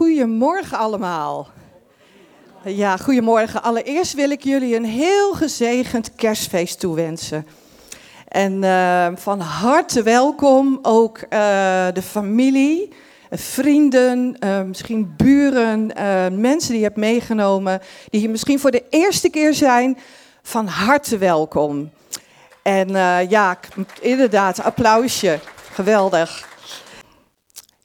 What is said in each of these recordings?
Goedemorgen allemaal. Ja, goedemorgen. Allereerst wil ik jullie een heel gezegend kerstfeest toewensen. En uh, van harte welkom ook uh, de familie, vrienden, uh, misschien buren, mensen die je hebt meegenomen, die hier misschien voor de eerste keer zijn. Van harte welkom. En ja, inderdaad, applausje. Geweldig.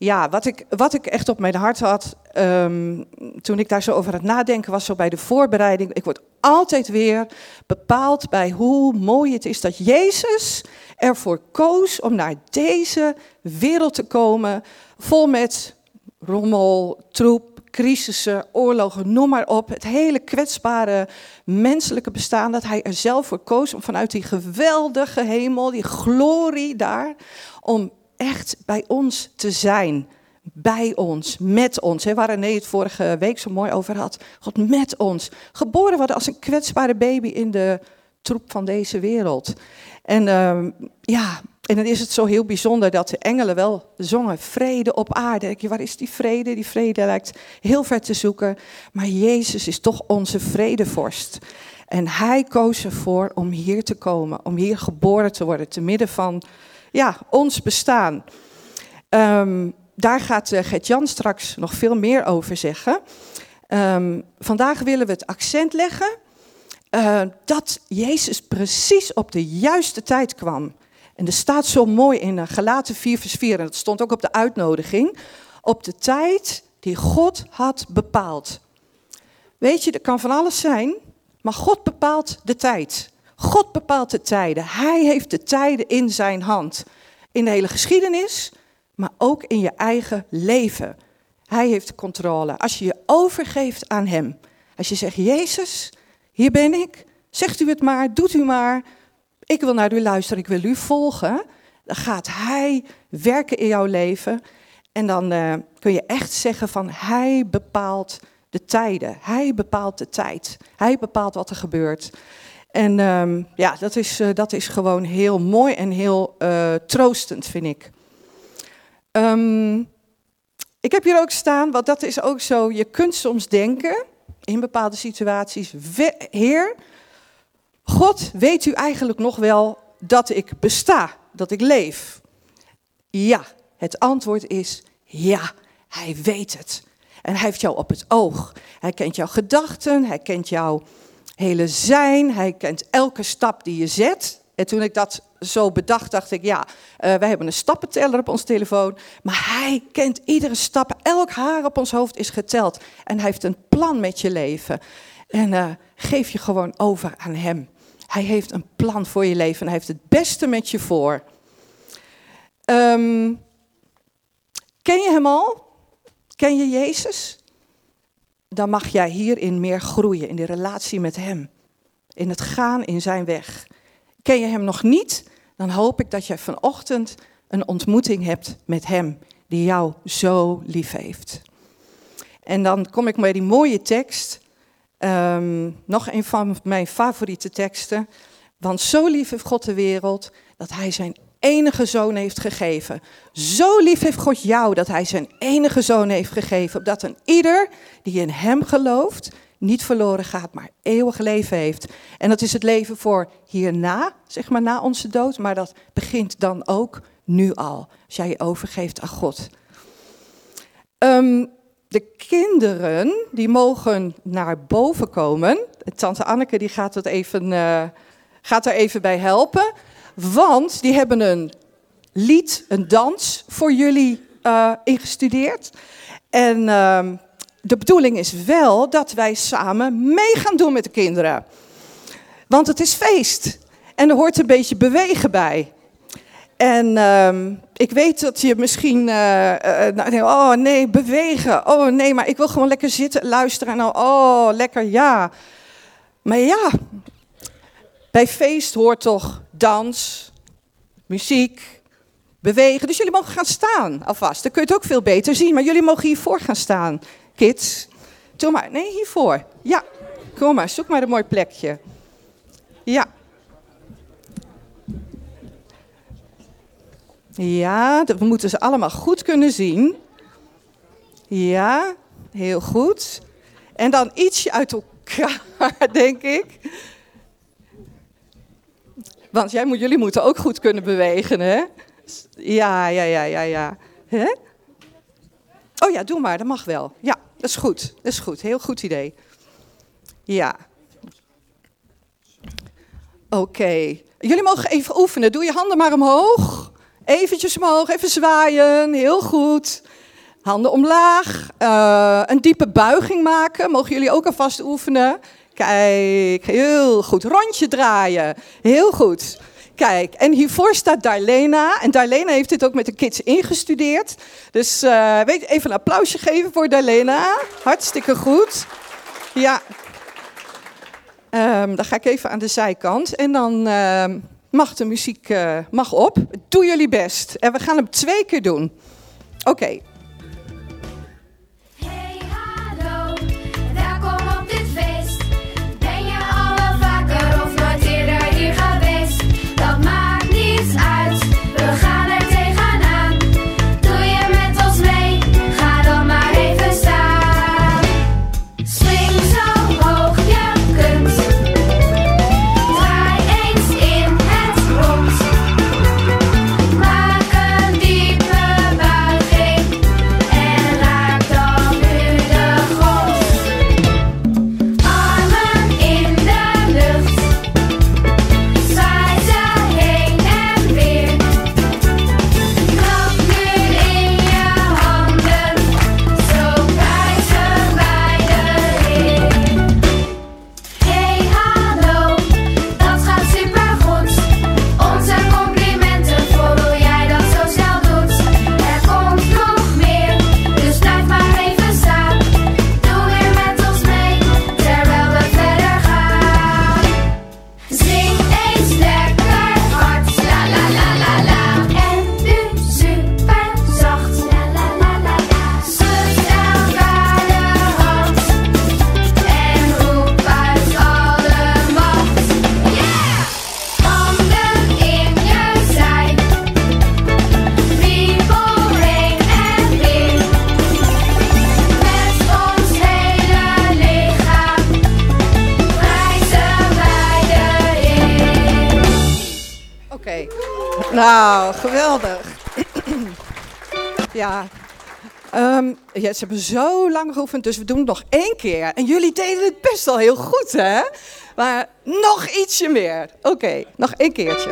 Ja, wat ik, wat ik echt op mijn hart had um, toen ik daar zo over aan het nadenken was, zo bij de voorbereiding. Ik word altijd weer bepaald bij hoe mooi het is dat Jezus ervoor koos om naar deze wereld te komen, vol met rommel, troep, crisissen, oorlogen, noem maar op. Het hele kwetsbare menselijke bestaan, dat hij er zelf voor koos om vanuit die geweldige hemel, die glorie daar, om echt bij ons te zijn. Bij ons, met ons. Hè, waar René het vorige week zo mooi over had. God met ons. Geboren worden als een kwetsbare baby in de troep van deze wereld. En uh, ja, en dan is het zo heel bijzonder dat de engelen wel zongen, vrede op aarde. Je, waar is die vrede? Die vrede lijkt heel ver te zoeken. Maar Jezus is toch onze vredevorst. En hij koos ervoor om hier te komen, om hier geboren te worden, te midden van ja, ons bestaan. Um, daar gaat uh, Gert-Jan straks nog veel meer over zeggen. Um, vandaag willen we het accent leggen uh, dat Jezus precies op de juiste tijd kwam. En er staat zo mooi in uh, Galaten 4 vers 4, en dat stond ook op de uitnodiging, op de tijd die God had bepaald. Weet je, er kan van alles zijn, maar God bepaalt de tijd. God bepaalt de tijden. Hij heeft de tijden in zijn hand. In de hele geschiedenis, maar ook in je eigen leven. Hij heeft controle. Als je je overgeeft aan Hem. Als je zegt, Jezus, hier ben ik. Zegt u het maar, doet u maar. Ik wil naar u luisteren, ik wil u volgen. Dan gaat Hij werken in jouw leven. En dan uh, kun je echt zeggen van Hij bepaalt de tijden. Hij bepaalt de tijd. Hij bepaalt wat er gebeurt. En um, ja, dat is, uh, dat is gewoon heel mooi en heel uh, troostend, vind ik. Um, ik heb hier ook staan, want dat is ook zo, je kunt soms denken in bepaalde situaties, Heer, God, weet u eigenlijk nog wel dat ik besta, dat ik leef? Ja, het antwoord is ja, hij weet het. En hij heeft jou op het oog. Hij kent jouw gedachten, hij kent jouw hele zijn. Hij kent elke stap die je zet. En toen ik dat zo bedacht, dacht ik, ja, uh, wij hebben een stappenteller op ons telefoon. Maar hij kent iedere stap. Elk haar op ons hoofd is geteld. En hij heeft een plan met je leven. En uh, geef je gewoon over aan hem. Hij heeft een plan voor je leven en hij heeft het beste met je voor. Um, ken je hem al? Ken je Jezus? Dan mag jij hierin meer groeien, in de relatie met Hem. In het gaan in Zijn weg. Ken je Hem nog niet? Dan hoop ik dat je vanochtend een ontmoeting hebt met Hem, die jou zo lief heeft. En dan kom ik bij die mooie tekst. Um, nog een van mijn favoriete teksten. Want zo lief heeft God de wereld dat Hij zijn enige zoon heeft gegeven. Zo lief heeft God jou dat hij zijn enige zoon heeft gegeven. Opdat een ieder die in hem gelooft niet verloren gaat, maar eeuwig leven heeft. En dat is het leven voor hierna, zeg maar na onze dood. Maar dat begint dan ook nu al, als jij je overgeeft aan God. Um, de kinderen, die mogen naar boven komen. Tante Anneke die gaat, het even, uh, gaat er even bij helpen. Want die hebben een lied, een dans voor jullie uh, ingestudeerd. En uh, de bedoeling is wel dat wij samen mee gaan doen met de kinderen. Want het is feest. En er hoort een beetje bewegen bij. En uh, ik weet dat je misschien, uh, oh nee, bewegen. Oh nee, maar ik wil gewoon lekker zitten, luisteren. En nou, oh, lekker, ja. Maar ja, bij feest hoort toch dans, muziek, bewegen. Dus jullie mogen gaan staan alvast. Dan kun je het ook veel beter zien. Maar jullie mogen hiervoor gaan staan, kids. Doe maar. Nee, hiervoor. Ja, kom maar. Zoek maar een mooi plekje. Ja. Ja, we moeten ze allemaal goed kunnen zien. Ja, heel goed. En dan ietsje uit elkaar, denk ik. Want jij moet, jullie moeten ook goed kunnen bewegen, hè? Ja, ja, ja, ja, ja. Hè? Oh ja, doe maar, dat mag wel. Ja, dat is goed. Dat is goed. Heel goed idee. Ja. Oké. Jullie mogen even oefenen. Doe je handen maar omhoog. Eventjes omhoog, even zwaaien. Heel goed. Handen omlaag. Uh, een diepe buiging maken. Mogen jullie ook alvast oefenen. Kijk, heel goed. Rondje draaien. Heel goed. Kijk, en hiervoor staat Darlena. En Darlena heeft dit ook met de kids ingestudeerd. Dus uh, weet, even een applausje geven voor Darlena. Hartstikke goed. Ja. Um, dan ga ik even aan de zijkant. En dan uh, mag de muziek uh, mag op. Doe jullie best. En we gaan hem twee keer doen. Oké. Ze hebben zo lang geoefend, dus we doen het nog één keer. En jullie deden het best wel heel goed, hè? Maar nog ietsje meer. Oké, nog één keertje.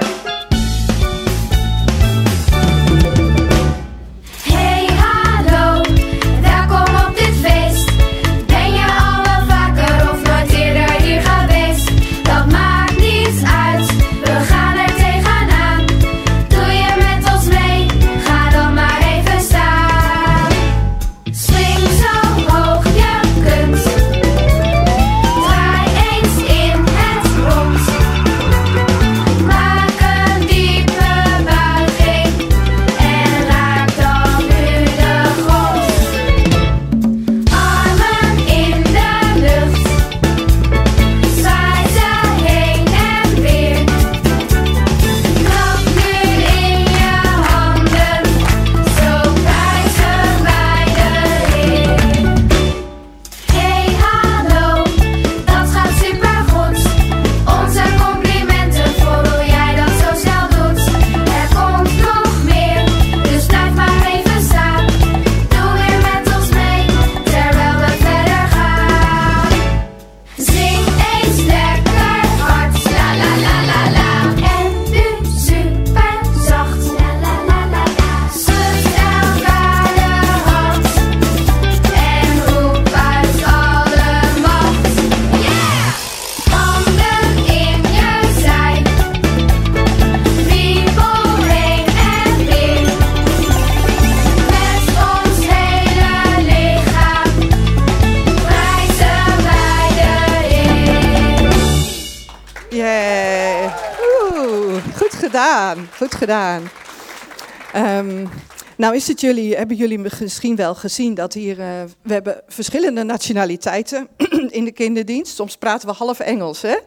Nou jullie, hebben jullie misschien wel gezien dat hier, uh, we hebben verschillende nationaliteiten in de kinderdienst. Soms praten we half Engels, hè?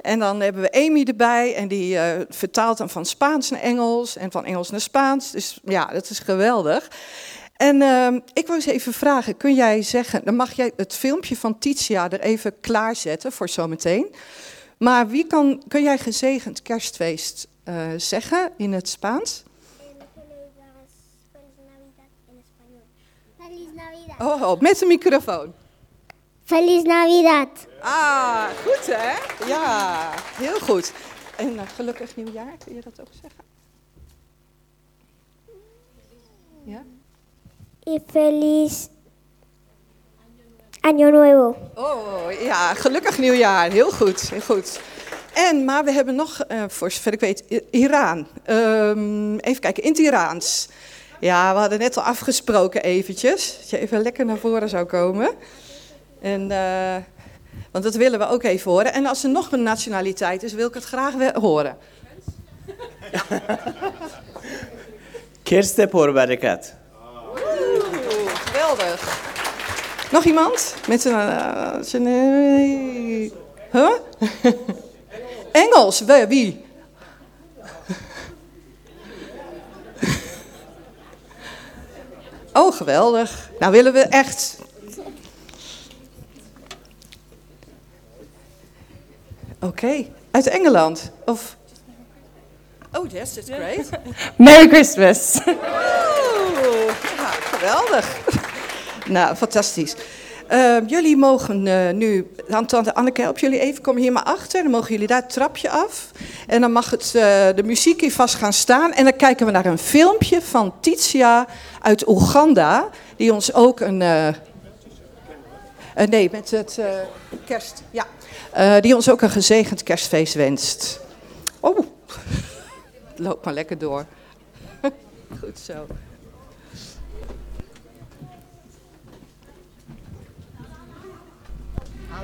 En dan hebben we Amy erbij en die uh, vertaalt dan van Spaans naar Engels en van Engels naar Spaans. Dus ja, dat is geweldig. En ehm, ik wou eens even vragen, kun jij zeggen, dan mag jij het filmpje van Titia er even klaarzetten voor zometeen. Maar wie kan, kun jij gezegend kerstfeest uh, zeggen in het Spaans? Oh, met de microfoon. Feliz Navidad. Ah, goed hè? Ja, heel goed. En uh, gelukkig nieuwjaar, kun je dat ook zeggen? Ja? Y feliz Año Nuevo. Oh ja, gelukkig nieuwjaar. Heel goed, heel goed. En, maar we hebben nog, uh, voor zover ik weet, Iran. Um, even kijken, in het Iraans. Ja, we hadden net al afgesproken eventjes. Dat je even lekker naar voren zou komen. En, uh, want dat willen we ook even horen. En als er nog een nationaliteit is, wil ik het graag horen. Barakat. Geweldig. Nog iemand? Met een... Uh, huh? Engels, wie? Oh, geweldig. Nou willen we echt... Oké, okay. uit Engeland? Of... Oh, yes, that's great. Merry Christmas. Oh, ja, geweldig. nou, fantastisch. Uh, jullie mogen uh, nu, Tante Anneke, help jullie even, kom hier maar achter. Dan mogen jullie daar het trapje af. En dan mag het, uh, de muziek hier vast gaan staan. En dan kijken we naar een filmpje van Titia uit Oeganda. Die ons ook een... nee, met het kerst... Ja. die ons ook een gezegend kerstfeest wenst. Oh, loop maar lekker door. Goed zo.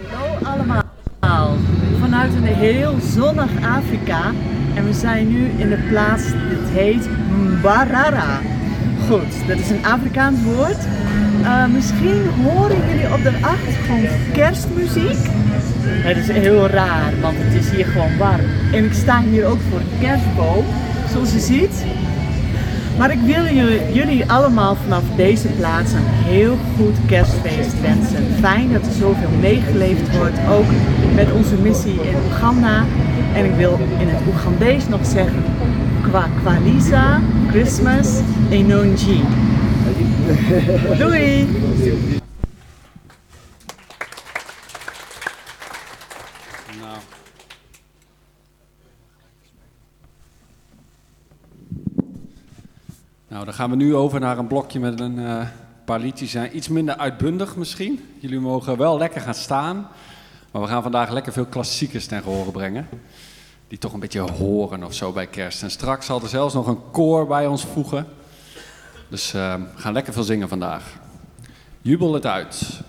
Hallo allemaal, vanuit een heel zonnig Afrika en we zijn nu in de plaats, dit heet Mbarara. Goed, dat is een Afrikaans woord. Uh, misschien horen jullie op de achtergrond kerstmuziek. Het is heel raar, want het is hier gewoon warm. En ik sta hier ook voor een kerstboom, zoals je ziet. Maar ik wil jullie allemaal vanaf deze plaats een heel goed kerstfeest wensen. Fijn dat er zoveel meegeleefd wordt, ook met onze missie in Oeganda. En ik wil in het Oegandees nog zeggen, Kwa Kwaliza, Christmas, Enonji. Doei! Nou, dan gaan we nu over naar een blokje met een uh, paar liedjes. Zijn iets minder uitbundig misschien. Jullie mogen wel lekker gaan staan. Maar we gaan vandaag lekker veel klassiekers ten gehore brengen. Die toch een beetje horen of zo bij kerst. En straks zal er zelfs nog een koor bij ons voegen. Dus uh, we gaan lekker veel zingen vandaag. Jubel het uit.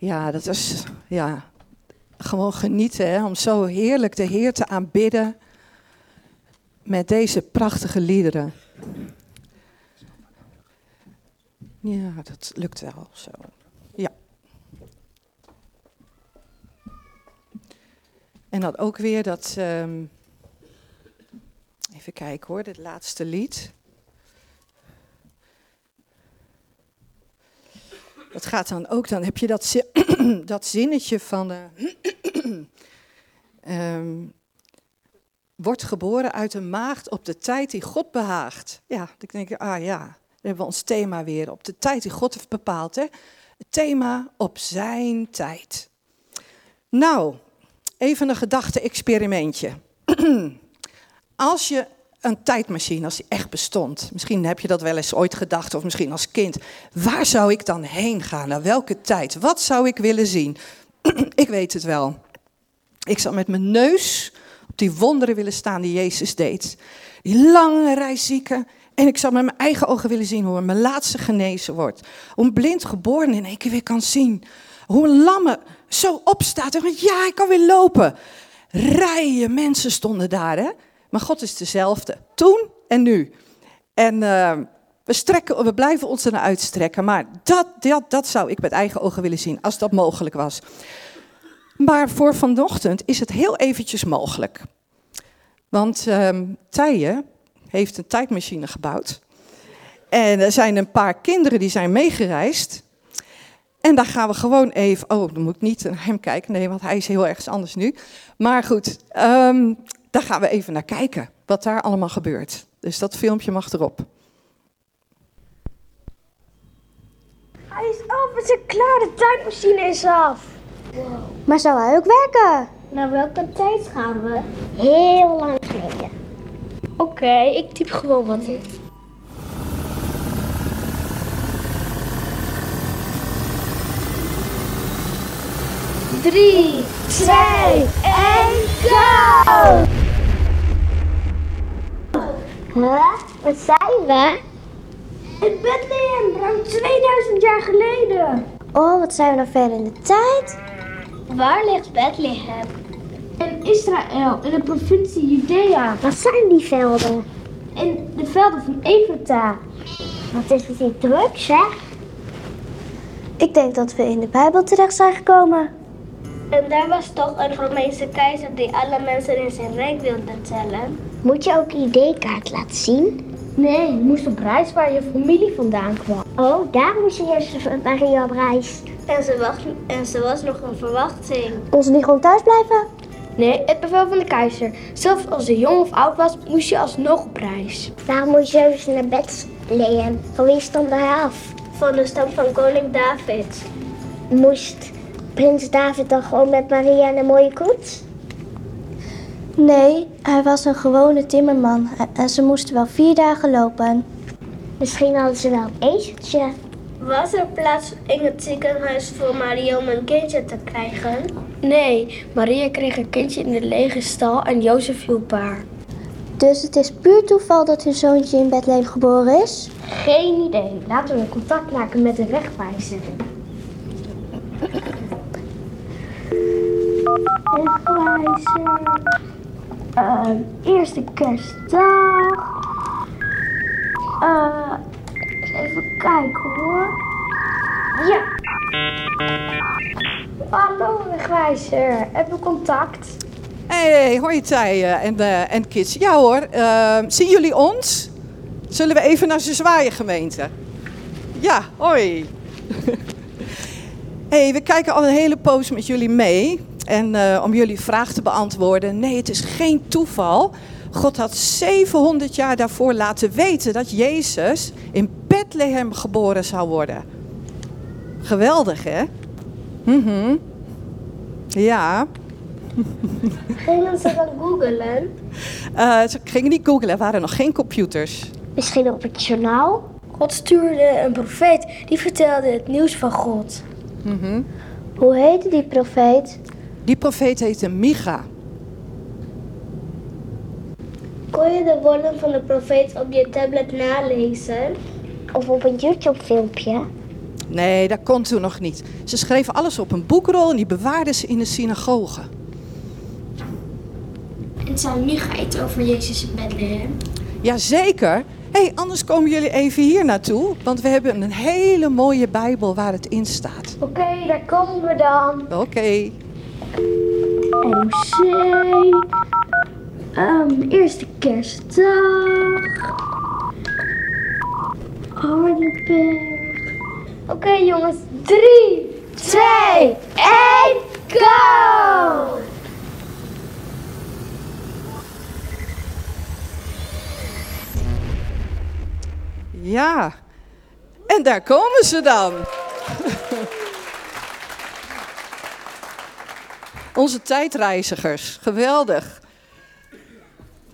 Ja, dat is ja, gewoon genieten hè, om zo heerlijk de Heer te aanbidden met deze prachtige liederen. Ja, dat lukt wel zo. Ja. En dan ook weer dat. ehm, even kijken hoor, dit laatste lied. Dat gaat dan ook, dan heb je dat, dat zinnetje van. eh, ehm, wordt geboren uit een maagd op de tijd die God behaagt. Ja, ik denk, ah ja, dan hebben we ons thema weer. Op de tijd die God heeft bepaald. Hè? Het thema op zijn tijd. Nou, even een gedachte-experimentje. Als je een tijdmachine, als die echt bestond, misschien heb je dat wel eens ooit gedacht, of misschien als kind, waar zou ik dan heen gaan? Naar welke tijd? Wat zou ik willen zien? ik weet het wel. Ik zou met mijn neus op die wonderen willen staan die Jezus deed. Die lange rij zieken. En ik zou met mijn eigen ogen willen zien hoe mijn laatste genezen wordt. Hoe een blind geboren in één keer weer kan zien. Hoe een lamme zo opstaat en zegt, ja, ik kan weer lopen. Rijen mensen stonden daar, hè. Maar God is dezelfde, toen en nu. En uh, we, strekken, we blijven ons er naar uitstrekken. Maar dat, dat, dat zou ik met eigen ogen willen zien, als dat mogelijk was. Maar voor vanochtend is het heel eventjes mogelijk. Want uh, Tijen heeft een tijdmachine gebouwd. En er zijn een paar kinderen die zijn meegereisd. En daar gaan we gewoon even. Oh, dan moet ik niet naar hem kijken. Nee, want hij is heel ergens anders nu. Maar goed, um, daar gaan we even naar kijken. Wat daar allemaal gebeurt. Dus dat filmpje mag erop. Hij is af, we zijn klaar. De tijdmachine is af. Maar zou hij ook werken? Naar welke tijd gaan we? Heel lang geleden. Oké, ik typ gewoon wat in. Drie, twee, één, go! Huh? Wat zijn we? In Bethlehem, ruim 2000 jaar geleden. Oh, wat zijn we nou ver in de tijd? Waar ligt Bethlehem? In Israël, in de provincie Judea. Wat zijn die velden? In de velden van Ephata. Wat is het hier druk, zeg? Ik denk dat we in de Bijbel terecht zijn gekomen. En daar was toch een Romeinse keizer die alle mensen in zijn rijk wilde tellen. Moet je ook ID-kaart laten zien? Nee, je moest op reis waar je familie vandaan kwam. Oh, daar moest je eerst Maria op reis. En ze, wacht, en ze was nog een verwachting. Kon ze niet gewoon thuis blijven? Nee, het bevel van de keizer. Zelfs als je jong of oud was, moest je alsnog op reis. Waarom moest je eens naar Bethlehem? Van wie stond hij af? Van de stam van koning David. Moest prins David dan gewoon met Maria in een mooie koets? Nee, hij was een gewone timmerman en ze moesten wel vier dagen lopen. Misschien hadden ze wel een ezeltje. Was er plaats in het ziekenhuis voor Maria om een kindje te krijgen? Nee, Maria kreeg een kindje in de lege stal en Jozef hielp haar. Dus het is puur toeval dat hun zoontje in Bethlehem geboren is? Geen idee. Laten we contact maken met de wegwijzer. Wegwijzer. Uh, eerste kerstdag. Uh, even kijken hoor. Ja. Hallo wegwijzer. Hebben we contact? Hey, hoi Tijen en, uh, en kids. Ja hoor, uh, zien jullie ons? Zullen we even naar zwaaien gemeente? Ja, hoi. hey, we kijken al een hele poos met jullie mee. En uh, om jullie vraag te beantwoorden. Nee, het is geen toeval. God had 700 jaar daarvoor laten weten dat Jezus in Bethlehem geboren zou worden. Geweldig, hè? Mm -hmm. Ja. Gingen ze dan googelen? Uh, ze gingen niet googelen, er waren nog geen computers. Misschien op het journaal? God stuurde een profeet die vertelde het nieuws van God. Mm -hmm. Hoe heette die profeet? Die profeet heette Micha. Kon je de woorden van de profeet op je tablet nalezen? Of op een YouTube filmpje? Nee, dat kon toen nog niet. Ze schreven alles op een boekrol en die bewaarden ze in de synagoge. En zou nu gaat over Jezus in Bethlehem. Jazeker. Hé, hey, anders komen jullie even hier naartoe, want we hebben een hele mooie Bijbel waar het in staat. Oké, daar komen we dan. Oké. MC. Um, eerste kerstdag. Hardenberg. Oké jongens, 3, 2, 1, go! Ja, en daar komen ze dan. Onze tijdreizigers, geweldig.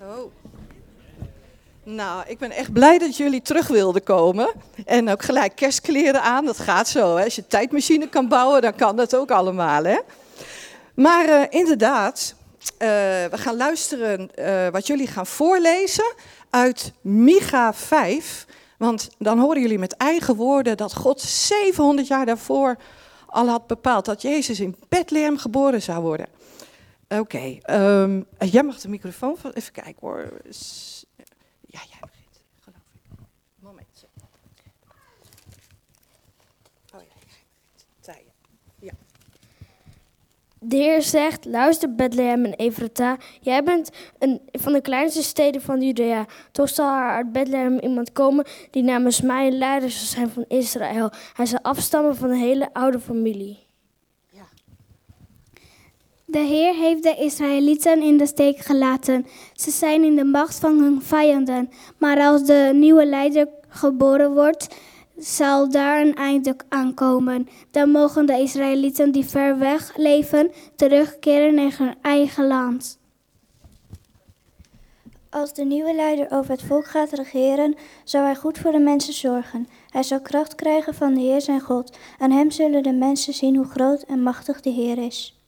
Oh. Nou, ik ben echt blij dat jullie terug wilden komen. En ook gelijk kerstkleren aan, dat gaat zo. Hè? Als je tijdmachine kan bouwen, dan kan dat ook allemaal. Hè? Maar uh, inderdaad, uh, we gaan luisteren uh, wat jullie gaan voorlezen uit Micha 5. Want dan horen jullie met eigen woorden dat God 700 jaar daarvoor al had bepaald dat Jezus in Bethlehem geboren zou worden. Oké, um, jij mag de microfoon. Even kijken hoor. Ja, jij begint, geloof ik. Momentje. Oh ja, jij Ja. De Heer zegt, luister Bethlehem en Efrata, jij bent een van de kleinste steden van Judea. Toch zal er uit Bethlehem iemand komen die namens mij een leider zal zijn van Israël. Hij zal afstammen van een hele oude familie. De Heer heeft de Israëlieten in de steek gelaten. Ze zijn in de macht van hun vijanden. Maar als de nieuwe leider geboren wordt, zal daar een einde aankomen. Dan mogen de Israëlieten die ver weg leven terugkeren naar hun eigen land. Als de nieuwe leider over het volk gaat regeren, zal hij goed voor de mensen zorgen. Hij zal kracht krijgen van de Heer zijn God. Aan hem zullen de mensen zien hoe groot en machtig de Heer is.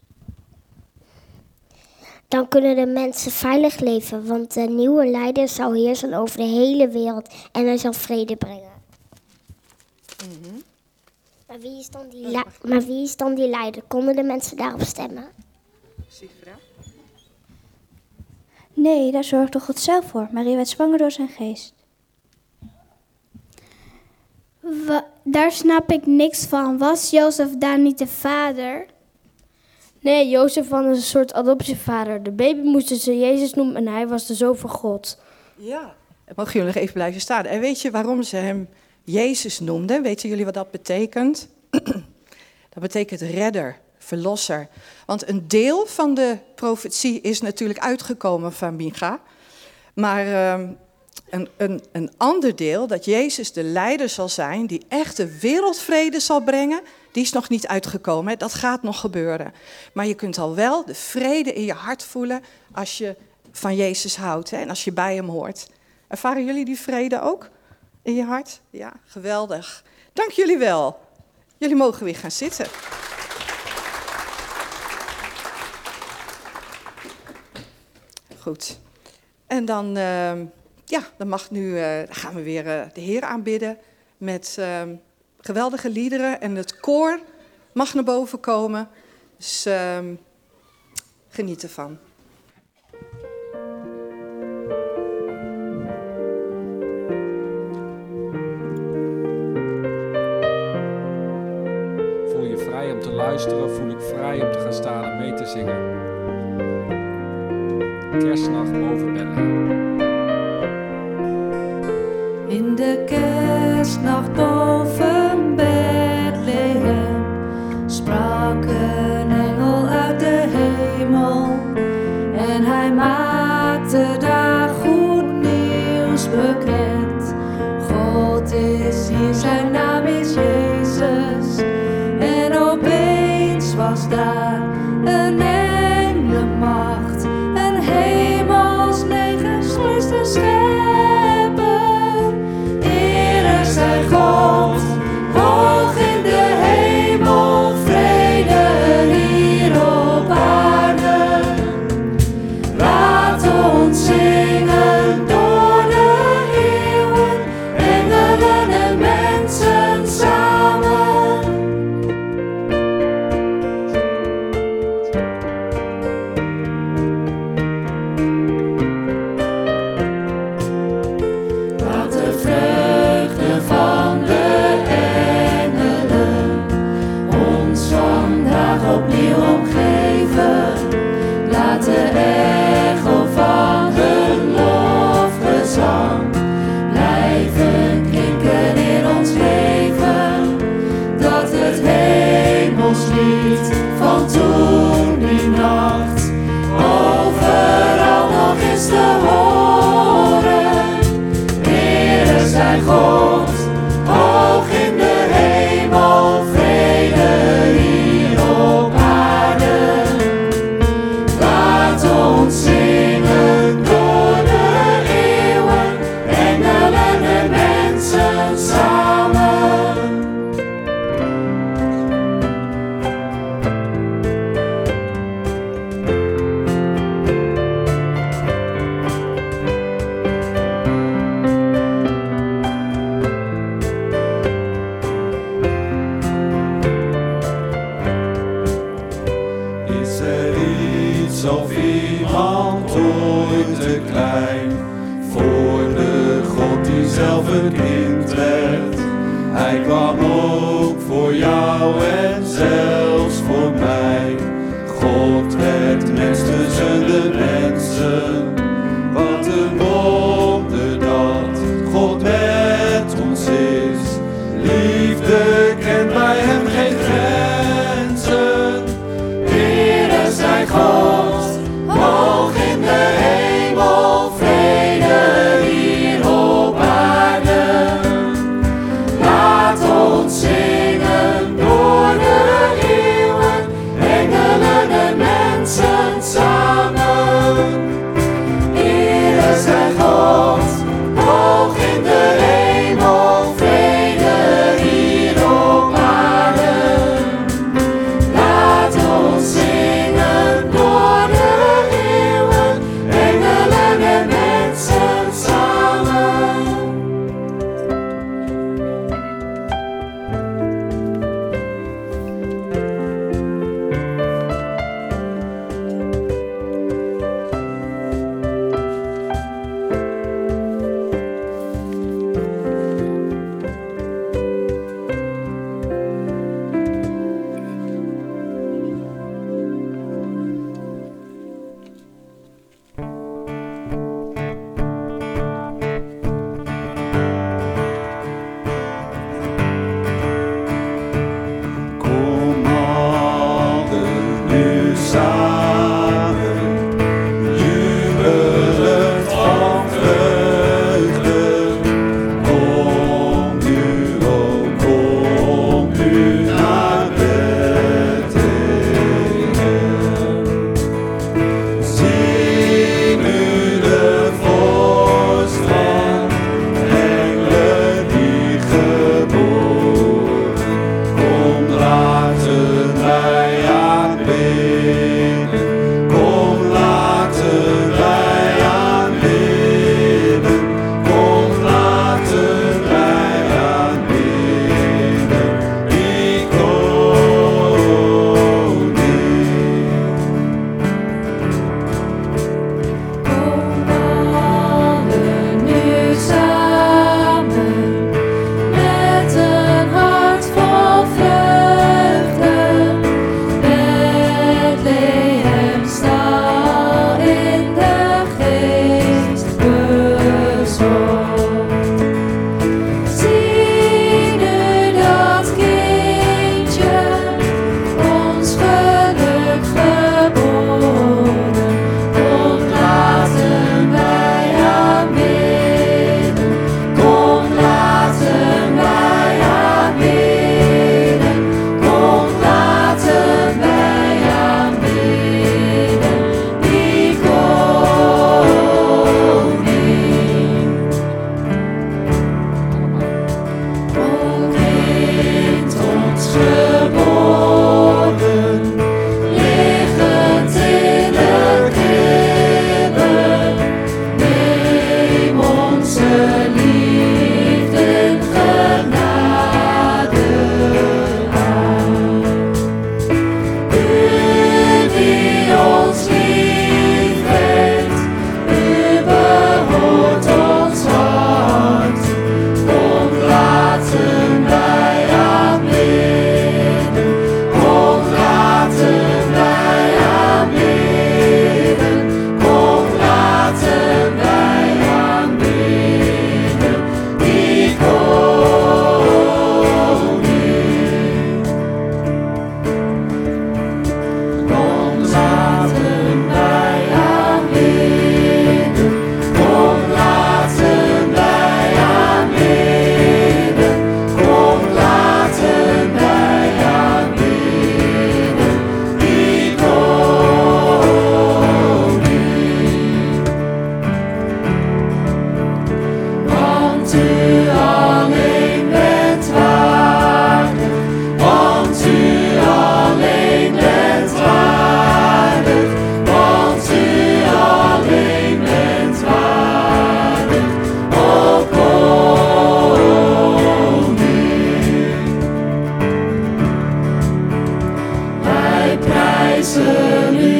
Dan kunnen de mensen veilig leven, want de nieuwe leider zal heersen over de hele wereld en hij zal vrede brengen. Mm -hmm. maar, wie is dan die maar wie is dan die leider? Konden de mensen daarop stemmen? Sifra? Nee, daar zorgde God zelf voor. Maria werd zwanger door zijn geest. Wa daar snap ik niks van. Was Jozef daar niet de vader? Nee, Jozef was een soort adoptievader. De baby moesten ze Jezus noemen en hij was de zoon van God. Ja, mogen jullie nog even blijven staan. En weet je waarom ze hem Jezus noemden? Weten jullie wat dat betekent? dat betekent redder, verlosser. Want een deel van de profetie is natuurlijk uitgekomen van Micha. Maar uh, een, een, een ander deel, dat Jezus de leider zal zijn, die echte wereldvrede zal brengen, die is nog niet uitgekomen. Dat gaat nog gebeuren. Maar je kunt al wel de vrede in je hart voelen als je van Jezus houdt hè, en als je bij hem hoort. Ervaren jullie die vrede ook in je hart? Ja, geweldig. Dank jullie wel. Jullie mogen weer gaan zitten. Goed. En dan, uh, ja, dan mag nu, dan gaan we weer uh, de Heer aanbidden met ehm, geweldige liederen. En het koor mag naar boven komen. Dus ehm, geniet ervan. Luisteren, voel ik vrij om te gaan staan en mee te zingen. Kerstnacht boven Bethlehem. In de kerstnacht boven Kaiserin.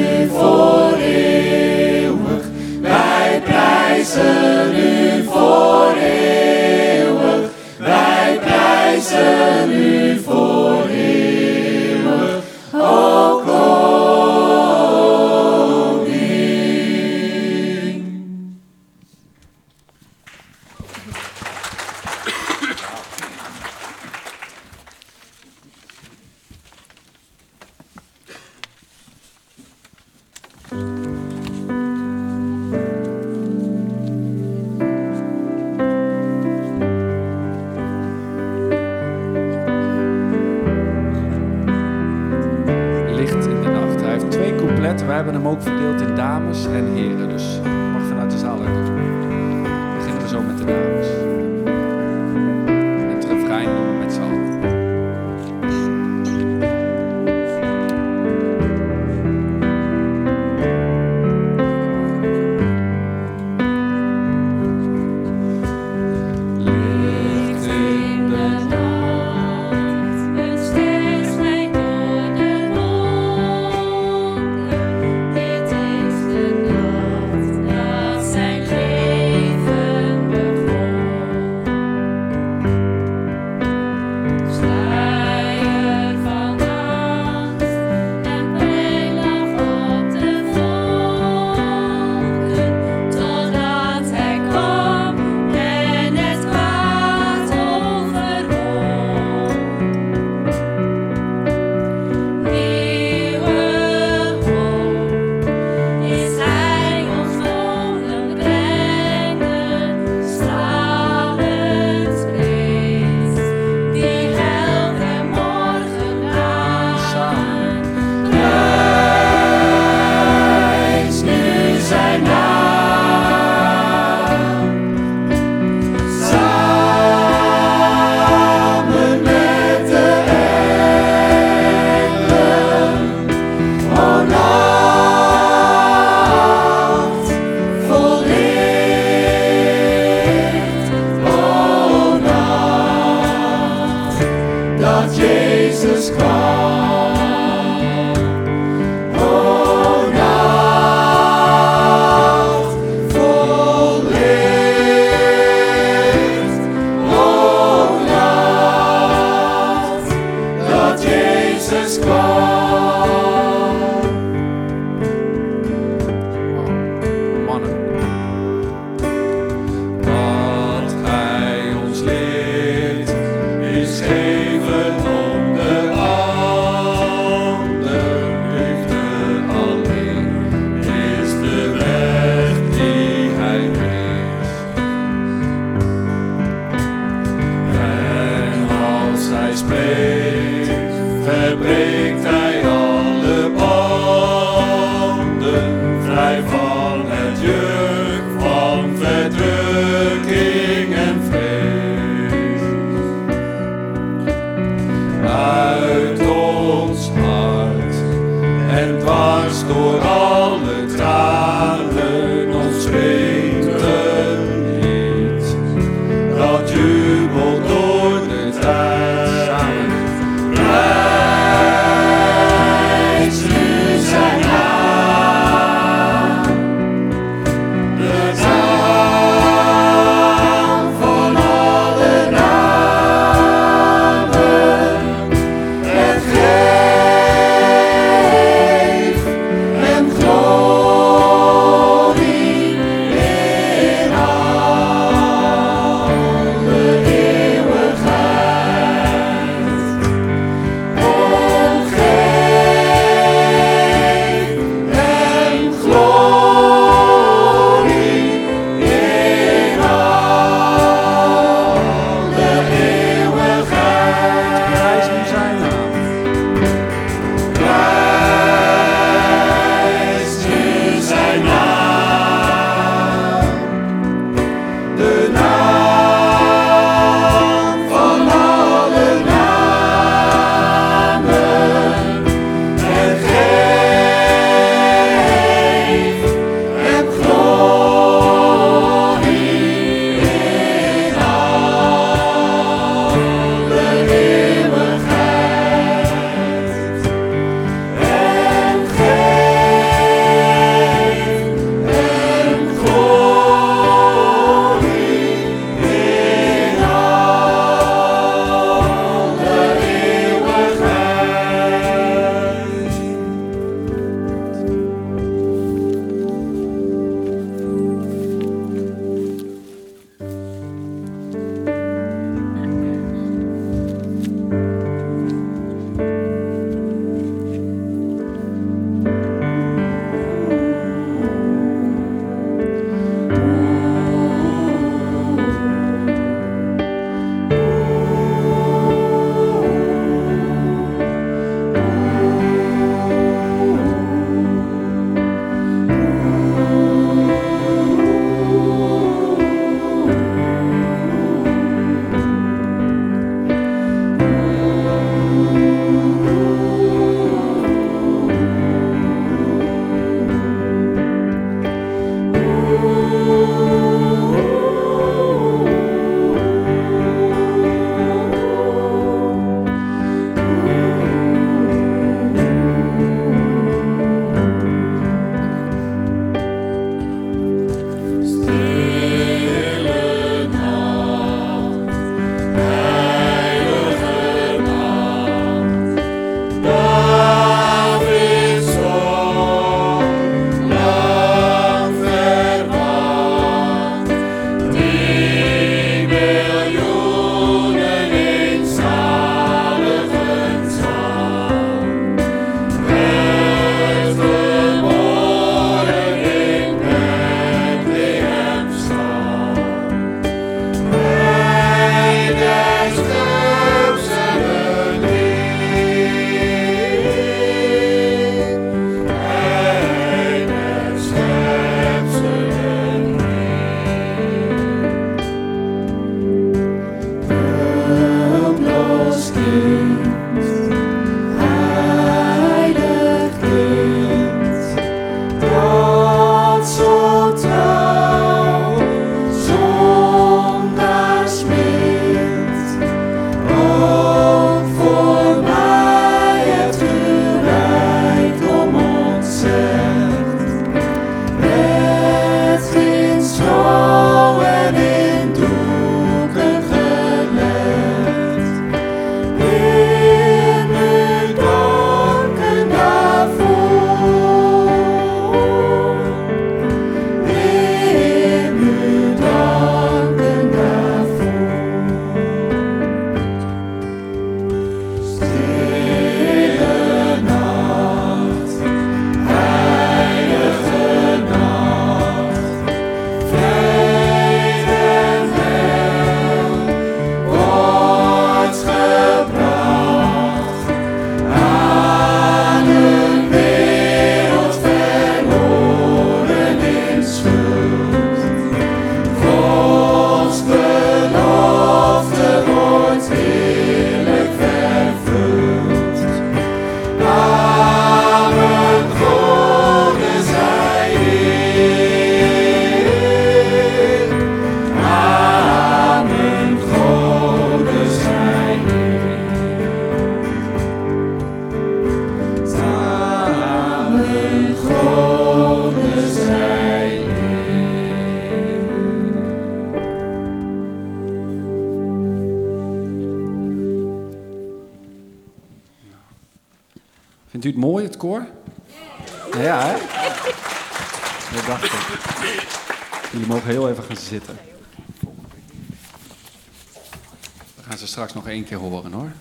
Één keer horen, hoor.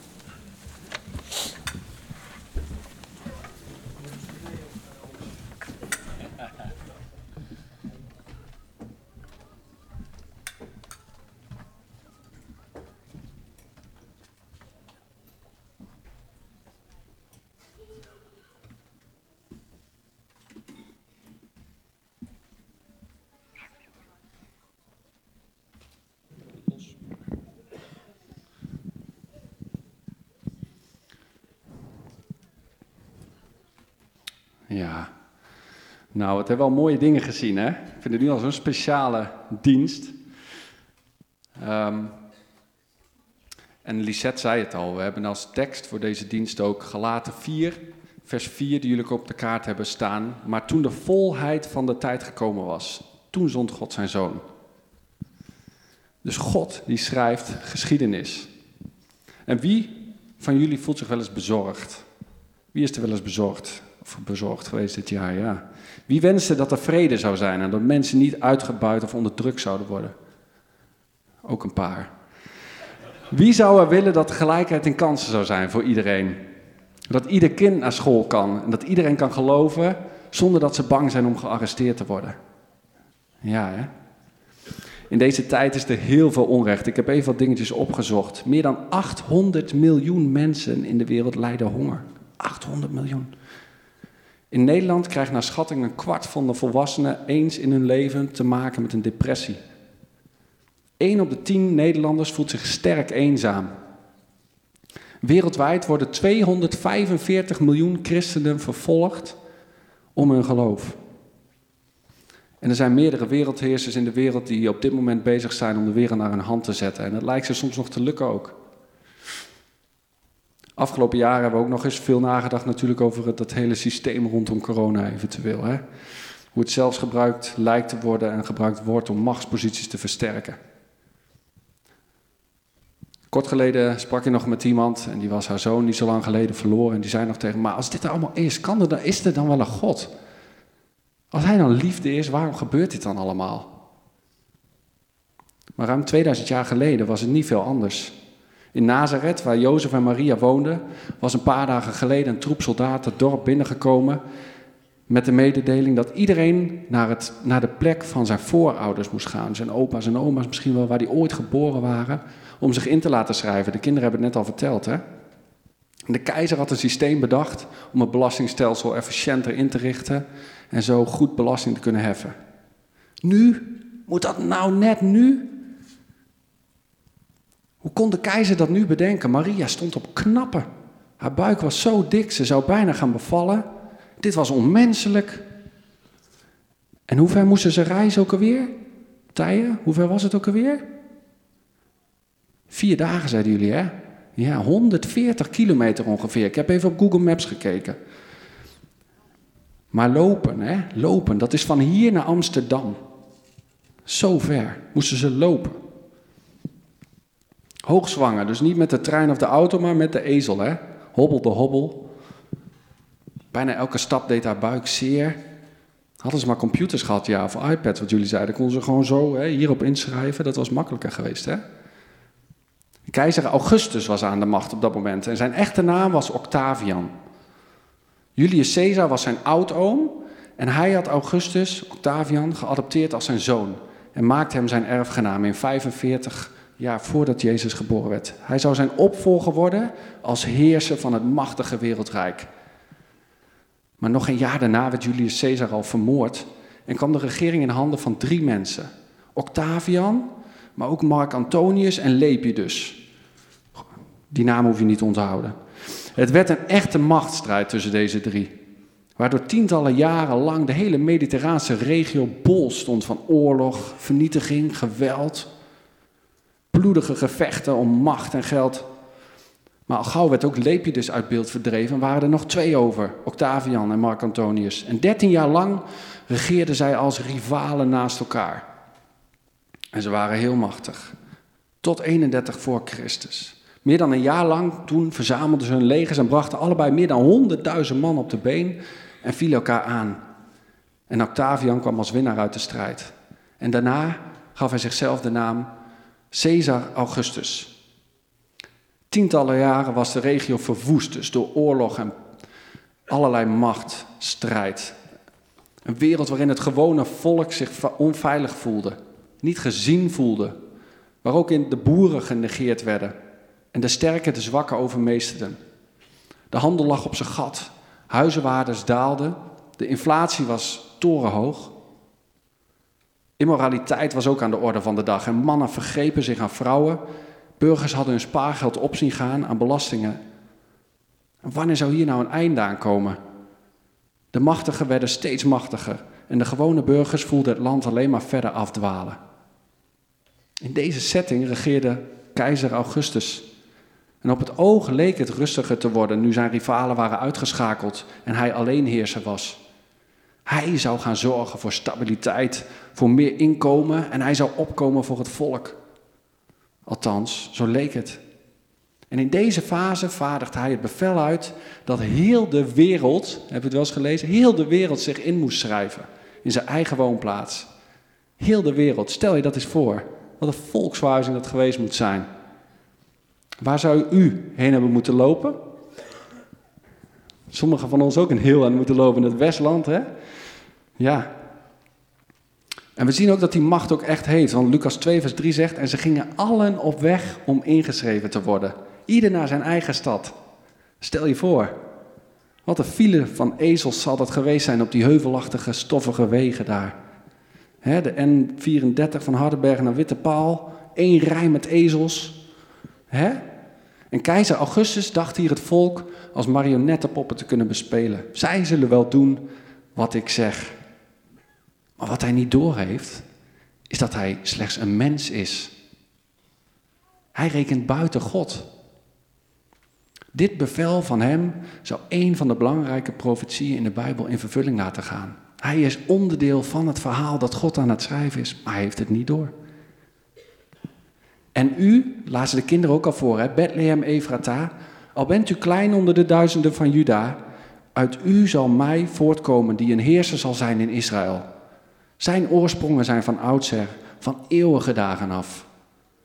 Ja. Het hebben wel mooie dingen gezien, hè? Ik vind het nu al zo'n speciale dienst. Ehm, en Lisette zei het al, we hebben als tekst voor deze dienst ook gelaten 4, vers 4, die jullie op de kaart hebben staan. Maar toen de volheid van de tijd gekomen was, toen zond God zijn zoon. Dus God die schrijft geschiedenis. En wie van jullie voelt zich wel eens bezorgd? Wie is er wel eens bezorgd? Of bezorgd geweest dit jaar, ja. Wie wenste dat er vrede zou zijn en dat mensen niet uitgebuit of onderdrukt zouden worden? Ook een paar. Wie zou er willen dat gelijkheid in kansen zou zijn voor iedereen? Dat ieder kind naar school kan en dat iedereen kan geloven zonder dat ze bang zijn om gearresteerd te worden. Ja, hè? In deze tijd is er heel veel onrecht. Ik heb even wat dingetjes opgezocht. Meer dan 800 miljoen mensen in de wereld lijden honger. 800 miljoen. In Nederland krijgt naar schatting een kwart van de volwassenen eens in hun leven te maken met een depressie. 1 op de 10 Nederlanders voelt zich sterk eenzaam. Wereldwijd worden 245 miljoen christenen vervolgd om hun geloof. En er zijn meerdere wereldheersers in de wereld die op dit moment bezig zijn om de wereld naar hun hand te zetten. En dat lijkt ze soms nog te lukken ook. Afgelopen jaren hebben we ook nog eens veel nagedacht natuurlijk over het, dat hele systeem rondom corona eventueel. Hè? Hoe het zelfs gebruikt lijkt te worden en gebruikt wordt om machtsposities te versterken. Kort geleden sprak ik nog met iemand en die was haar zoon niet zo lang geleden verloren. En die zei nog tegen me, als dit er allemaal is, kan dan, is er dan wel een God? Als hij dan liefde is, waarom gebeurt dit dan allemaal? Maar ruim 2000 jaar geleden was het niet veel anders. In Nazareth, waar Jozef en Maria woonden, was een paar dagen geleden een troep soldaten het dorp binnengekomen met de mededeling dat iedereen naar, het, naar de plek van zijn voorouders moest gaan. Zijn opa's en oma's misschien wel, waar die ooit geboren waren, om zich in te laten schrijven. De kinderen hebben het net al verteld, hè? De keizer had een systeem bedacht om het belastingstelsel efficiënter in te richten en zo goed belasting te kunnen heffen. Nu? Moet dat nou net nu? Hoe kon de keizer dat nu bedenken? Maria stond op knappen. Haar buik was zo dik, ze zou bijna gaan bevallen. Dit was onmenselijk. En hoe ver moesten ze reizen ook alweer? Tijen, hoe ver was het ook alweer? Vier dagen, zeiden jullie, hè? Ja, 140 kilometer ongeveer. Ik heb even op Google Maps gekeken. Maar lopen, hè? Lopen, dat is van hier naar Amsterdam. Zo ver moesten ze lopen. Hoogzwanger, dus niet met de trein of de auto, maar met de ezel, hè? Hobbel de hobbel. Bijna elke stap deed haar buik zeer. Hadden ze maar computers gehad, ja, of iPads, wat jullie zeiden, konden ze gewoon zo hè, hierop inschrijven. Dat was makkelijker geweest, hè? Keizer Augustus was aan de macht op dat moment en zijn echte naam was Octavian. Julius Caesar was zijn oudoom en hij had Augustus, Octavian, geadopteerd als zijn zoon en maakte hem zijn erfgenaam in 45 jaar voordat Jezus geboren werd. Hij zou zijn opvolger worden als heerser van het machtige wereldrijk. Maar nog een jaar daarna werd Julius Caesar al vermoord en kwam de regering in handen van drie mensen. Octavian, maar ook Mark Antonius en Lepidus. Die naam hoef je niet te onthouden. Het werd een echte machtsstrijd tussen deze drie. Waardoor tientallen jaren lang de hele mediterraanse regio bol stond van oorlog, vernietiging, geweld, bloedige gevechten om macht en geld. Maar al gauw werd ook Lepidus uit beeld verdreven en waren er nog twee over, Octavian en Mark Antonius. En dertien jaar lang regeerden zij als rivalen naast elkaar. En ze waren heel machtig. Tot 31 voor Christus. Meer dan een jaar lang toen verzamelden ze hun legers en brachten allebei meer dan honderdduizend man op de been en vielen elkaar aan. En Octavian kwam als winnaar uit de strijd. En daarna gaf hij zichzelf de naam Caesar Augustus. Tientallen jaren was de regio verwoest dus door oorlog en allerlei macht, strijd. Een wereld waarin het gewone volk zich onveilig voelde, niet gezien voelde, waar ook in de boeren genegeerd werden en de sterken de zwakken overmeesterden. De handel lag op zijn gat, huizenwaardes daalden, de inflatie was torenhoog. Immoraliteit was ook aan de orde van de dag en mannen vergrepen zich aan vrouwen. Burgers hadden hun spaargeld op zien gaan aan belastingen. En wanneer zou hier nou een einde aan komen? De machtigen werden steeds machtiger en de gewone burgers voelden het land alleen maar verder afdwalen. In deze setting regeerde keizer Augustus. En op het oog leek het rustiger te worden nu zijn rivalen waren uitgeschakeld en hij alleenheerser was. Hij zou gaan zorgen voor stabiliteit, voor meer inkomen en hij zou opkomen voor het volk. Althans, zo leek het. En in deze fase vaardigt hij het bevel uit dat heel de wereld, heb je het wel eens gelezen, heel de wereld zich in moest schrijven. In zijn eigen woonplaats. Heel de wereld, stel je dat eens voor. Wat een volksverhuizing dat geweest moet zijn. Waar zou u heen hebben moeten lopen? Sommigen van ons ook een heel aan moeten lopen in het Westland, hè? Ja. En we zien ook dat die macht ook echt heeft. Want Lucas 2, vers 3 zegt: En ze gingen allen op weg om ingeschreven te worden. Ieder naar zijn eigen stad. Stel je voor. Wat een file van ezels zal dat geweest zijn op die heuvelachtige, stoffige wegen daar. de N34 van Hardenberg naar Witte Paal. Eén rij met ezels. En keizer Augustus dacht hier het volk als marionettenpoppen te kunnen bespelen. Zij zullen wel doen wat ik zeg. Maar wat hij niet doorheeft, is dat hij slechts een mens is. Hij rekent buiten God. Dit bevel van hem zou een van de belangrijke profetieën in de Bijbel in vervulling laten gaan. Hij is onderdeel van het verhaal dat God aan het schrijven is, maar hij heeft het niet door. En u, laten de kinderen ook al voor, hè, Bethlehem Efrata, al bent u klein onder de duizenden van Juda, uit u zal mij voortkomen die een heerser zal zijn in Israël. Zijn oorsprongen zijn van oudsher, van eeuwige dagen af.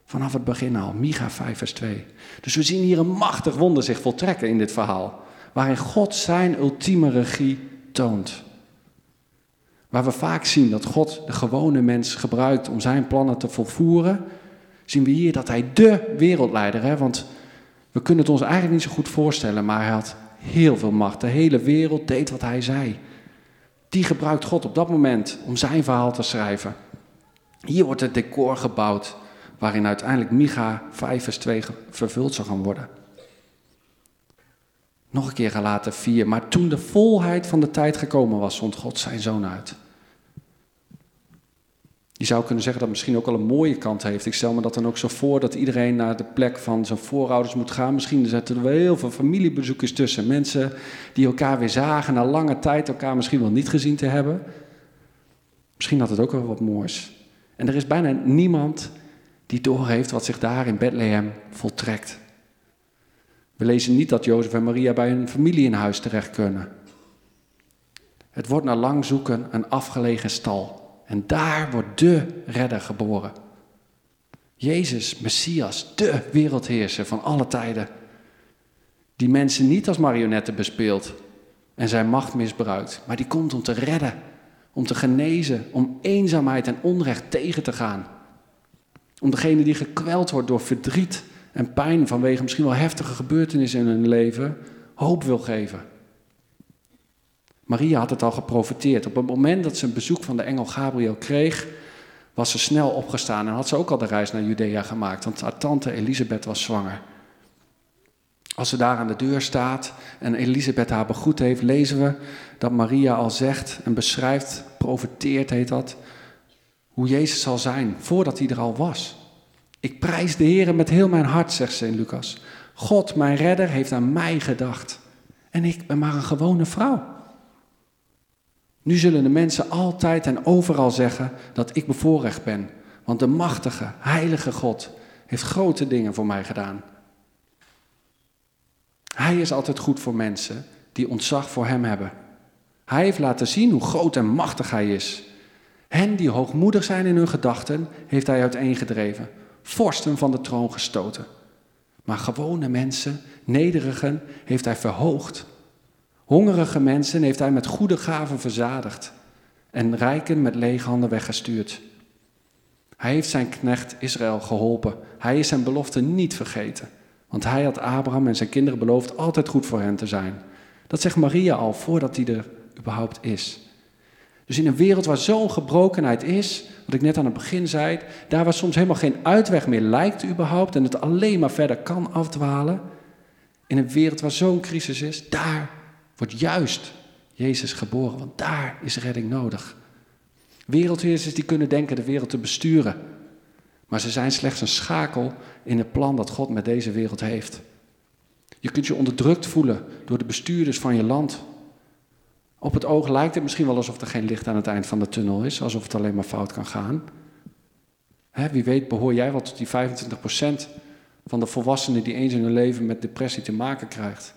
Vanaf het begin al, Micha 5 vers 2. Dus we zien hier een machtig wonder zich voltrekken in dit verhaal. Waarin God zijn ultieme regie toont. Waar we vaak zien dat God de gewone mens gebruikt om zijn plannen te volvoeren, zien we hier dat hij de wereldleider, is. want we kunnen het ons eigenlijk niet zo goed voorstellen, maar hij had heel veel macht. De hele wereld deed wat hij zei. Die gebruikt God op dat moment om zijn verhaal te schrijven. Hier wordt het decor gebouwd waarin uiteindelijk Micha 5 vers 2 vervuld zou gaan worden. Nog een keer gelaten 4. Maar toen de volheid van de tijd gekomen was, zond God zijn zoon uit. Je zou kunnen zeggen dat het misschien ook al een mooie kant heeft. Ik stel me dat dan ook zo voor dat iedereen naar de plek van zijn voorouders moet gaan. Misschien zetten er wel heel veel familiebezoekers tussen. Mensen die elkaar weer zagen na lange tijd, elkaar misschien wel niet gezien te hebben. Misschien had het ook wel wat moois. En er is bijna niemand die doorheeft wat zich daar in Bethlehem voltrekt. We lezen niet dat Jozef en Maria bij hun familie in huis terecht kunnen. Het wordt na lang zoeken een afgelegen stal. En daar wordt de redder geboren. Jezus, Messias, de wereldheerser van alle tijden. Die mensen niet als marionetten bespeelt en zijn macht misbruikt, maar die komt om te redden, om te genezen, om eenzaamheid en onrecht tegen te gaan. Om degene die gekweld wordt door verdriet en pijn vanwege misschien wel heftige gebeurtenissen in hun leven, hoop wil geven. Maria had het al geprofiteerd. Op het moment dat ze een bezoek van de engel Gabriel kreeg, was ze snel opgestaan en had ze ook al de reis naar Judea gemaakt, want haar tante Elisabeth was zwanger. Als ze daar aan de deur staat en Elisabeth haar begroet heeft, lezen we dat Maria al zegt en beschrijft, profeteert heet dat, hoe Jezus zal zijn voordat hij er al was. Ik prijs de Heer met heel mijn hart, zegt ze in Lucas. God, mijn redder, heeft aan mij gedacht. En ik ben maar een gewone vrouw. Nu zullen de mensen altijd en overal zeggen dat ik bevoorrecht ben, want de machtige, heilige God heeft grote dingen voor mij gedaan. Hij is altijd goed voor mensen die ontzag voor hem hebben. Hij heeft laten zien hoe groot en machtig hij is. Hen die hoogmoedig zijn in hun gedachten, heeft hij uiteengedreven, vorsten van de troon gestoten. Maar gewone mensen, nederigen, heeft hij verhoogd. Hongerige mensen heeft hij met goede gaven verzadigd en rijken met lege handen weggestuurd. Hij heeft zijn knecht Israël geholpen. Hij is zijn belofte niet vergeten. Want hij had Abraham en zijn kinderen beloofd altijd goed voor hen te zijn. Dat zegt Maria al voordat hij er überhaupt is. Dus in een wereld waar zo'n gebrokenheid is, wat ik net aan het begin zei, daar waar soms helemaal geen uitweg meer lijkt überhaupt en het alleen maar verder kan afdwalen, in een wereld waar zo'n crisis is, daar wordt juist Jezus geboren, want daar is redding nodig. Wereldheersers die kunnen denken de wereld te besturen, maar ze zijn slechts een schakel in het plan dat God met deze wereld heeft. Je kunt je onderdrukt voelen door de bestuurders van je land. Op het oog lijkt het misschien wel alsof er geen licht aan het eind van de tunnel is, alsof het alleen maar fout kan gaan. Hè, wie weet behoor jij wel tot die 25% van de volwassenen die eens in hun leven met depressie te maken krijgt.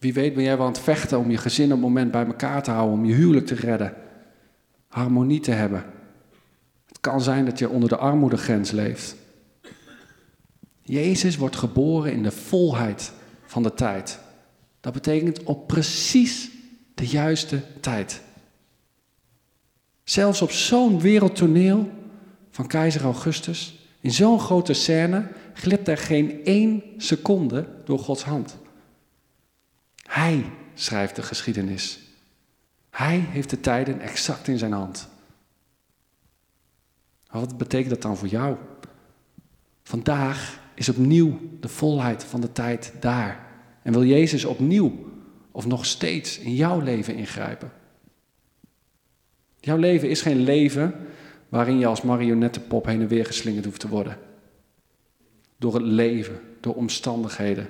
Wie weet ben jij wel aan het vechten om je gezin op het moment bij elkaar te houden, om je huwelijk te redden, harmonie te hebben. Het kan zijn dat je onder de armoedegrens leeft. Jezus wordt geboren in de volheid van de tijd. Dat betekent op precies de juiste tijd. Zelfs op zo'n wereldtoneel van keizer Augustus, in zo'n grote scène, glipt er geen één seconde door Gods hand. Hij schrijft de geschiedenis. Hij heeft de tijden exact in zijn hand. Wat betekent dat dan voor jou? Vandaag is opnieuw de volheid van de tijd daar. En wil Jezus opnieuw of nog steeds in jouw leven ingrijpen? Jouw leven is geen leven waarin je als marionettepop heen en weer geslingerd hoeft te worden. Door het leven, door omstandigheden.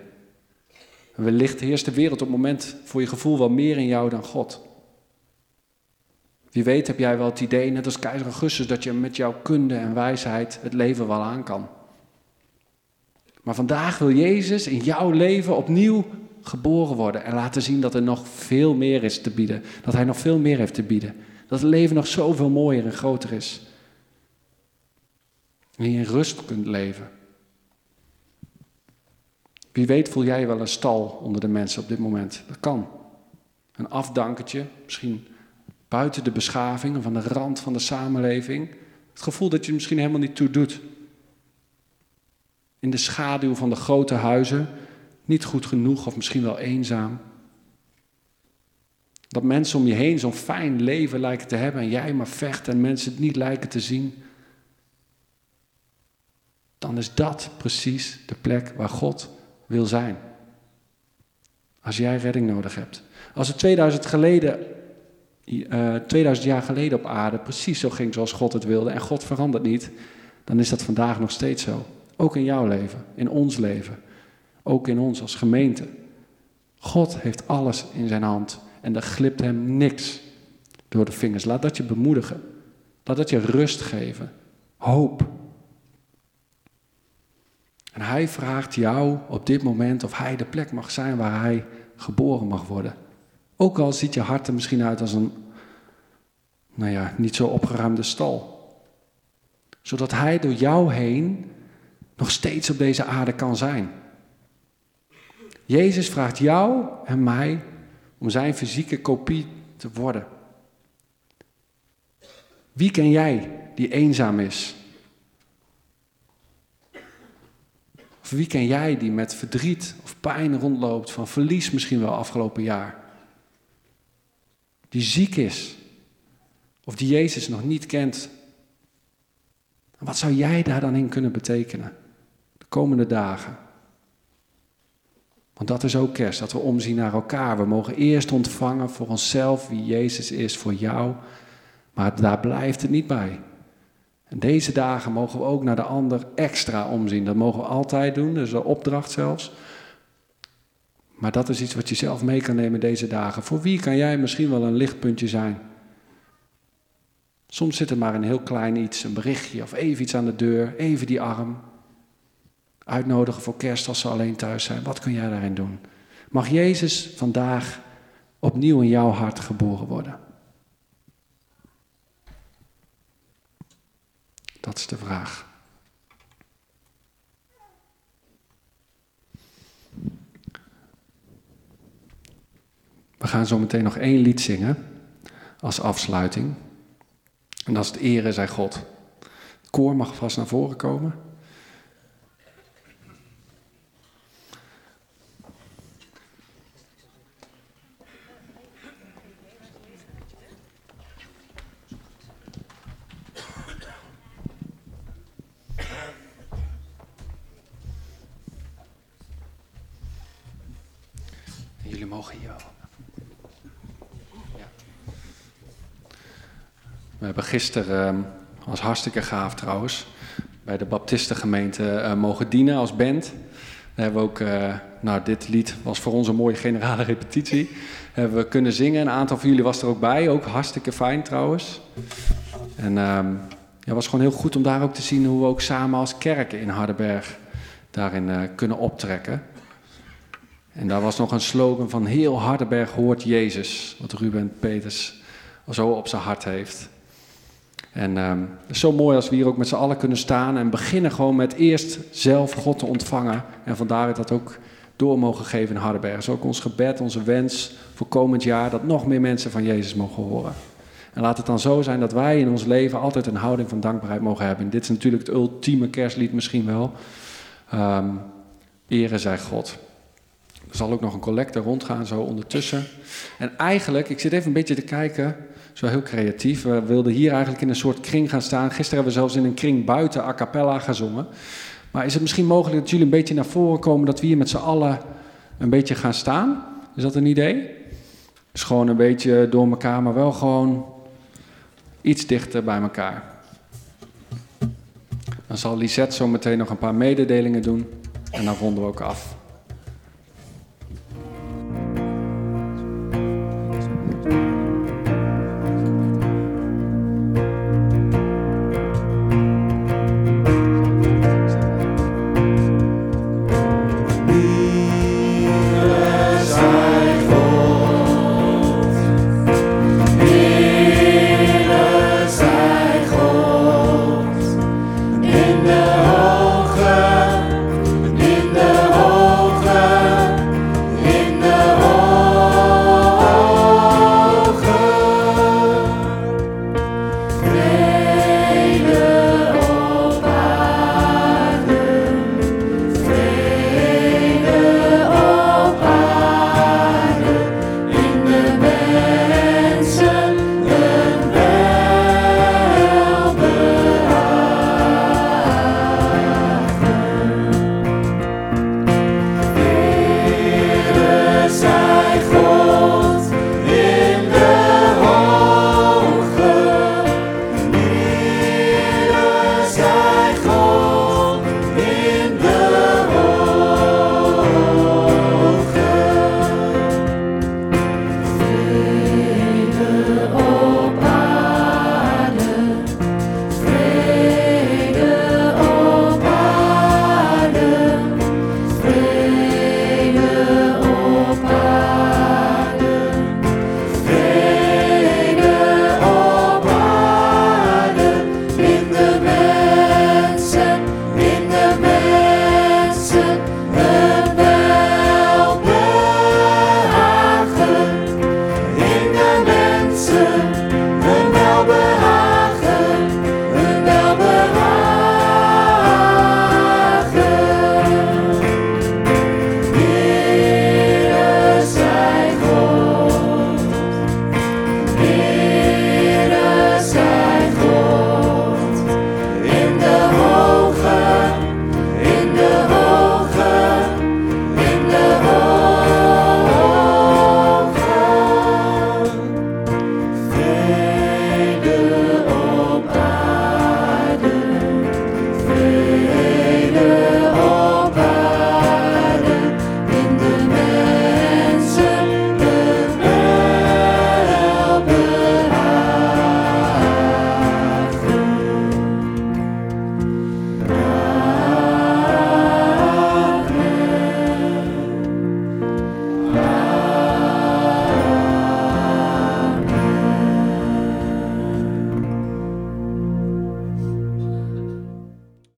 Wellicht heerst de wereld op het moment voor je gevoel wel meer in jou dan God. Wie weet heb jij wel het idee, net als keizer Augustus, dat je met jouw kunde en wijsheid het leven wel aan kan. Maar vandaag wil Jezus in jouw leven opnieuw geboren worden en laten zien dat er nog veel meer is te bieden. Dat Hij nog veel meer heeft te bieden. Dat het leven nog zoveel mooier en groter is. En je in rust kunt leven. Wie weet voel jij wel een stal onder de mensen op dit moment. Dat kan. Een afdankertje, misschien buiten de beschaving of aan de rand van de samenleving. Het gevoel dat je misschien helemaal niet toe doet. In de schaduw van de grote huizen, niet goed genoeg of misschien wel eenzaam. Dat mensen om je heen zo'n fijn leven lijken te hebben en jij maar vecht en mensen het niet lijken te zien. Dan is dat precies de plek waar God wil zijn. Als jij redding nodig hebt. Als het 2000, geleden, uh, 2000 jaar geleden op aarde precies zo ging zoals God het wilde en God verandert niet, dan is dat vandaag nog steeds zo. Ook in jouw leven, in ons leven, ook in ons als gemeente. God heeft alles in zijn hand en er glipt hem niks door de vingers. Laat dat je bemoedigen. Laat dat je rust geven. Hoop. En hij vraagt jou op dit moment of hij de plek mag zijn waar hij geboren mag worden. Ook al ziet je hart er misschien uit als een, nou ja, niet zo opgeruimde stal. Zodat hij door jou heen nog steeds op deze aarde kan zijn. Jezus vraagt jou en mij om zijn fysieke kopie te worden. Wie ken jij die eenzaam is? Wie ken jij die met verdriet of pijn rondloopt, van verlies misschien wel afgelopen jaar? Die ziek is, of die Jezus nog niet kent. Wat zou jij daar dan in kunnen betekenen de komende dagen? Want dat is ook kerst, dat we omzien naar elkaar. We mogen eerst ontvangen voor onszelf wie Jezus is voor jou, maar daar blijft het niet bij. Deze dagen mogen we ook naar de ander extra omzien. Dat mogen we altijd doen, is een opdracht zelfs. Maar dat is iets wat je zelf mee kan nemen deze dagen. Voor wie kan jij misschien wel een lichtpuntje zijn? Soms zit er maar een heel klein iets, een berichtje of even iets aan de deur, even die arm. uitnodigen voor kerst als ze alleen thuis zijn. Wat kun jij daarin doen? Mag Jezus vandaag opnieuw in jouw hart geboren worden? Dat is de vraag. We gaan zo meteen nog één lied zingen als afsluiting. En dat is het ere zij God. Het koor mag vast naar voren komen. Mogen hier wel. Ja. We hebben gisteren, ehm, was hartstikke gaaf trouwens, bij de Baptistengemeente eh, mogen dienen als band. We hebben ook, eh, nou dit lied was voor ons een mooie generale repetitie. Hebben we kunnen zingen, een aantal van jullie was er ook bij, ook hartstikke fijn trouwens. En ehm, ja, het was gewoon heel goed om daar ook te zien hoe we ook samen als kerk in Hardenberg daarin eh, kunnen optrekken. En daar was nog een slogan van heel Hardenberg hoort Jezus, wat Ruben Peters zo op zijn hart heeft. En ehm, is zo mooi als we hier ook met z'n allen kunnen staan en beginnen gewoon met eerst zelf God te ontvangen. En vandaar dat ook door mogen geven in Hardenberg. is ook ons gebed, onze wens voor komend jaar, dat nog meer mensen van Jezus mogen horen. En laat het dan zo zijn dat wij in ons leven altijd een houding van dankbaarheid mogen hebben. En dit is natuurlijk het ultieme kerstlied misschien wel. Um, ere zij God. Er zal ook nog een collecte rondgaan zo ondertussen. En eigenlijk, ik zit even een beetje te kijken, zo heel creatief. We wilden hier eigenlijk in een soort kring gaan staan. Gisteren hebben we zelfs in een kring buiten a cappella gezongen. Maar is het misschien mogelijk dat jullie een beetje naar voren komen, dat we hier met z'n allen een beetje gaan staan? Is dat een idee? Dus gewoon een beetje door elkaar, maar wel gewoon iets dichter bij elkaar. Dan zal Lisette zo meteen nog een paar mededelingen doen en dan ronden we ook af.